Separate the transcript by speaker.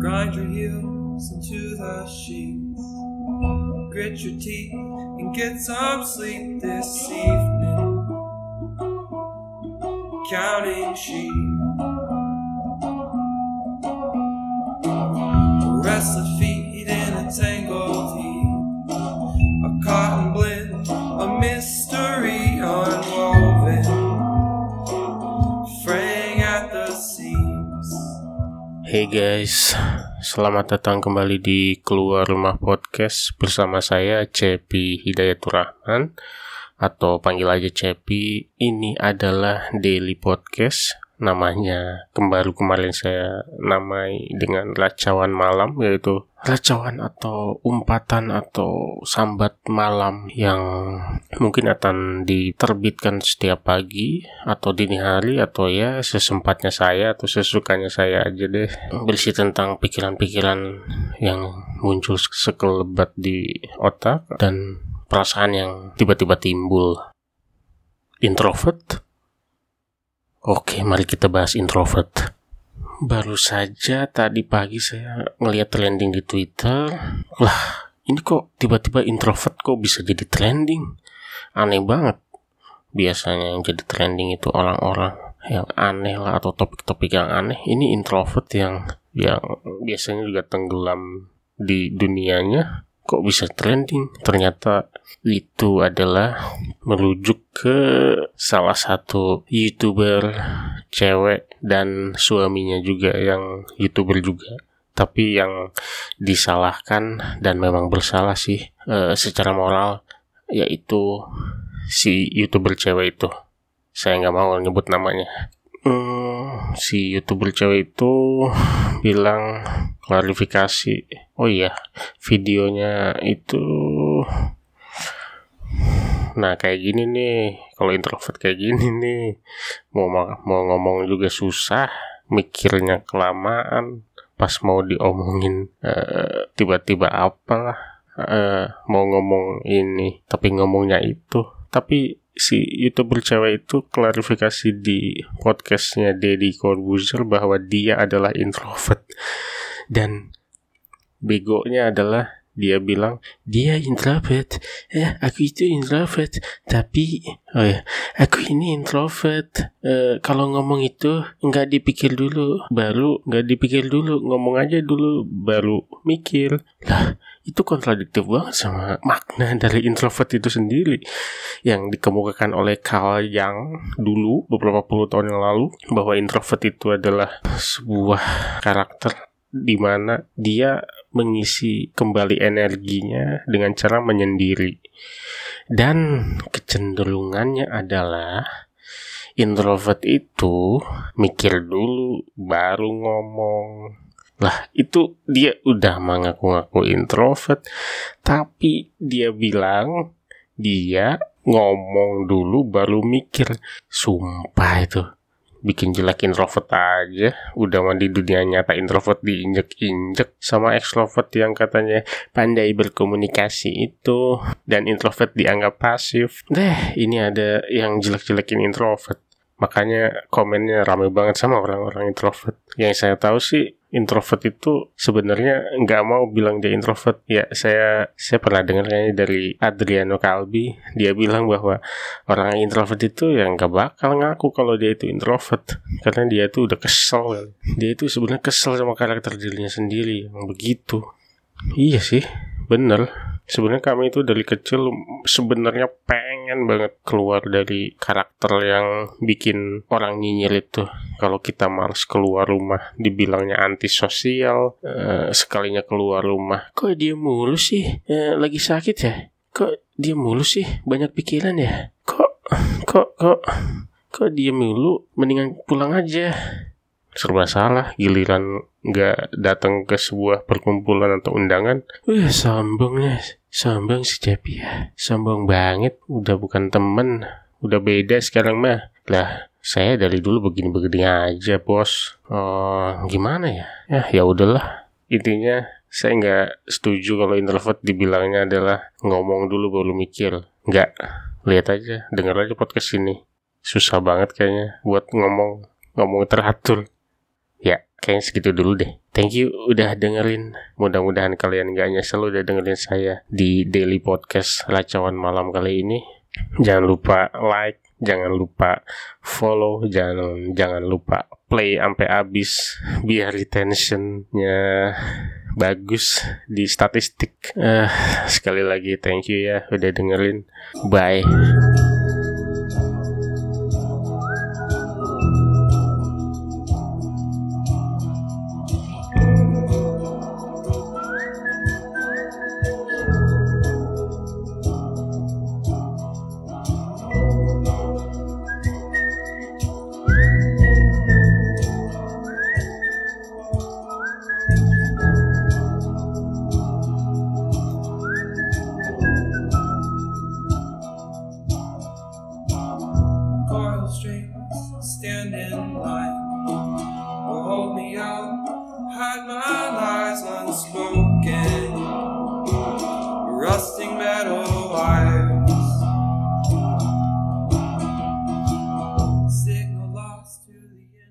Speaker 1: Grind your heels into the sheets. Grit your teeth and get some sleep this evening. Counting sheep. Restless feet in a tangled heap. A cotton blend, a mystery
Speaker 2: Hey guys, selamat datang kembali di Keluar Rumah Podcast bersama saya Cepi Hidayatur Rahman atau panggil aja Cepi. Ini adalah daily podcast namanya. Kembali kemarin saya namai dengan racawan malam yaitu racawan atau umpatan atau sambat malam yang mungkin akan diterbitkan setiap pagi atau dini hari atau ya sesempatnya saya atau sesukanya saya aja deh. Berisi tentang pikiran-pikiran yang muncul sekelebat di otak dan perasaan yang tiba-tiba timbul. Introvert Oke, mari kita bahas introvert. Baru saja tadi pagi saya ngelihat trending di Twitter. Lah, ini kok tiba-tiba introvert kok bisa jadi trending? Aneh banget. Biasanya yang jadi trending itu orang-orang yang aneh lah atau topik-topik yang aneh. Ini introvert yang yang biasanya juga tenggelam di dunianya kok bisa trending? Ternyata itu adalah merujuk ke salah satu youtuber cewek dan suaminya juga yang youtuber juga. Tapi yang disalahkan dan memang bersalah sih e, secara moral yaitu si youtuber cewek itu. Saya nggak mau nyebut namanya hmm, si youtuber cewek itu bilang klarifikasi. Oh iya videonya itu nah kayak gini nih. Kalau introvert kayak gini nih mau mau ngomong juga susah mikirnya kelamaan pas mau diomongin uh, tiba-tiba apalah uh, mau ngomong ini tapi ngomongnya itu tapi si youtuber cewek itu klarifikasi di podcastnya Deddy Corbuzier bahwa dia adalah introvert. Dan begonya adalah dia bilang dia introvert. Ya aku itu introvert. Tapi oh ya aku ini introvert. E, kalau ngomong itu nggak dipikir dulu baru nggak dipikir dulu ngomong aja dulu baru mikir. Lah itu kontradiktif banget sama makna dari introvert itu sendiri yang dikemukakan oleh Carl Jung dulu beberapa puluh tahun yang lalu bahwa introvert itu adalah sebuah karakter di mana dia mengisi kembali energinya dengan cara menyendiri. Dan kecenderungannya adalah introvert itu mikir dulu baru ngomong. Lah, itu dia udah mengaku-ngaku introvert, tapi dia bilang dia ngomong dulu baru mikir. Sumpah itu bikin jelek introvert aja. Udah mandi dunia nyata introvert diinjek-injek sama extrovert yang katanya pandai berkomunikasi itu dan introvert dianggap pasif. Deh ini ada yang jelek-jelekin introvert. Makanya komennya rame banget sama orang-orang introvert. Yang saya tahu sih introvert itu sebenarnya nggak mau bilang dia introvert. Ya saya saya pernah dengar kayaknya dari Adriano Calbi dia bilang bahwa orang introvert itu yang nggak bakal ngaku kalau dia itu introvert. Karena dia itu udah kesel dia itu sebenarnya kesel sama karakter dirinya sendiri yang begitu. Iya sih bener sebenarnya kami itu dari kecil sebenarnya pengen banget keluar dari karakter yang bikin orang nyinyir itu. Kalau kita males keluar rumah dibilangnya antisosial uh, sekalinya keluar rumah. Kok dia mulu sih? Uh, lagi sakit ya? Kok dia mulu sih? Banyak pikiran ya? Kok kok kok kok dia mulu? Mendingan pulang aja serba salah giliran nggak datang ke sebuah perkumpulan atau undangan wih sombongnya sombong si Cepi ya. Sombong banget udah bukan temen udah beda sekarang mah. Lah saya dari dulu begini-begini aja bos. Oh gimana ya? Ya ya udahlah. Intinya saya nggak setuju kalau introvert dibilangnya adalah ngomong dulu baru mikir. Nggak. Lihat aja dengar aja podcast ini. Susah banget kayaknya buat ngomong. Ngomong teratur ya kayaknya segitu dulu deh. Thank you udah dengerin. Mudah-mudahan kalian gak nyesel udah dengerin saya di daily podcast Lacawan Malam kali ini. Jangan lupa like, jangan lupa follow, jangan jangan lupa play sampai habis biar retentionnya bagus di statistik. Uh, sekali lagi thank you ya udah dengerin. Bye.
Speaker 1: lies unspoken.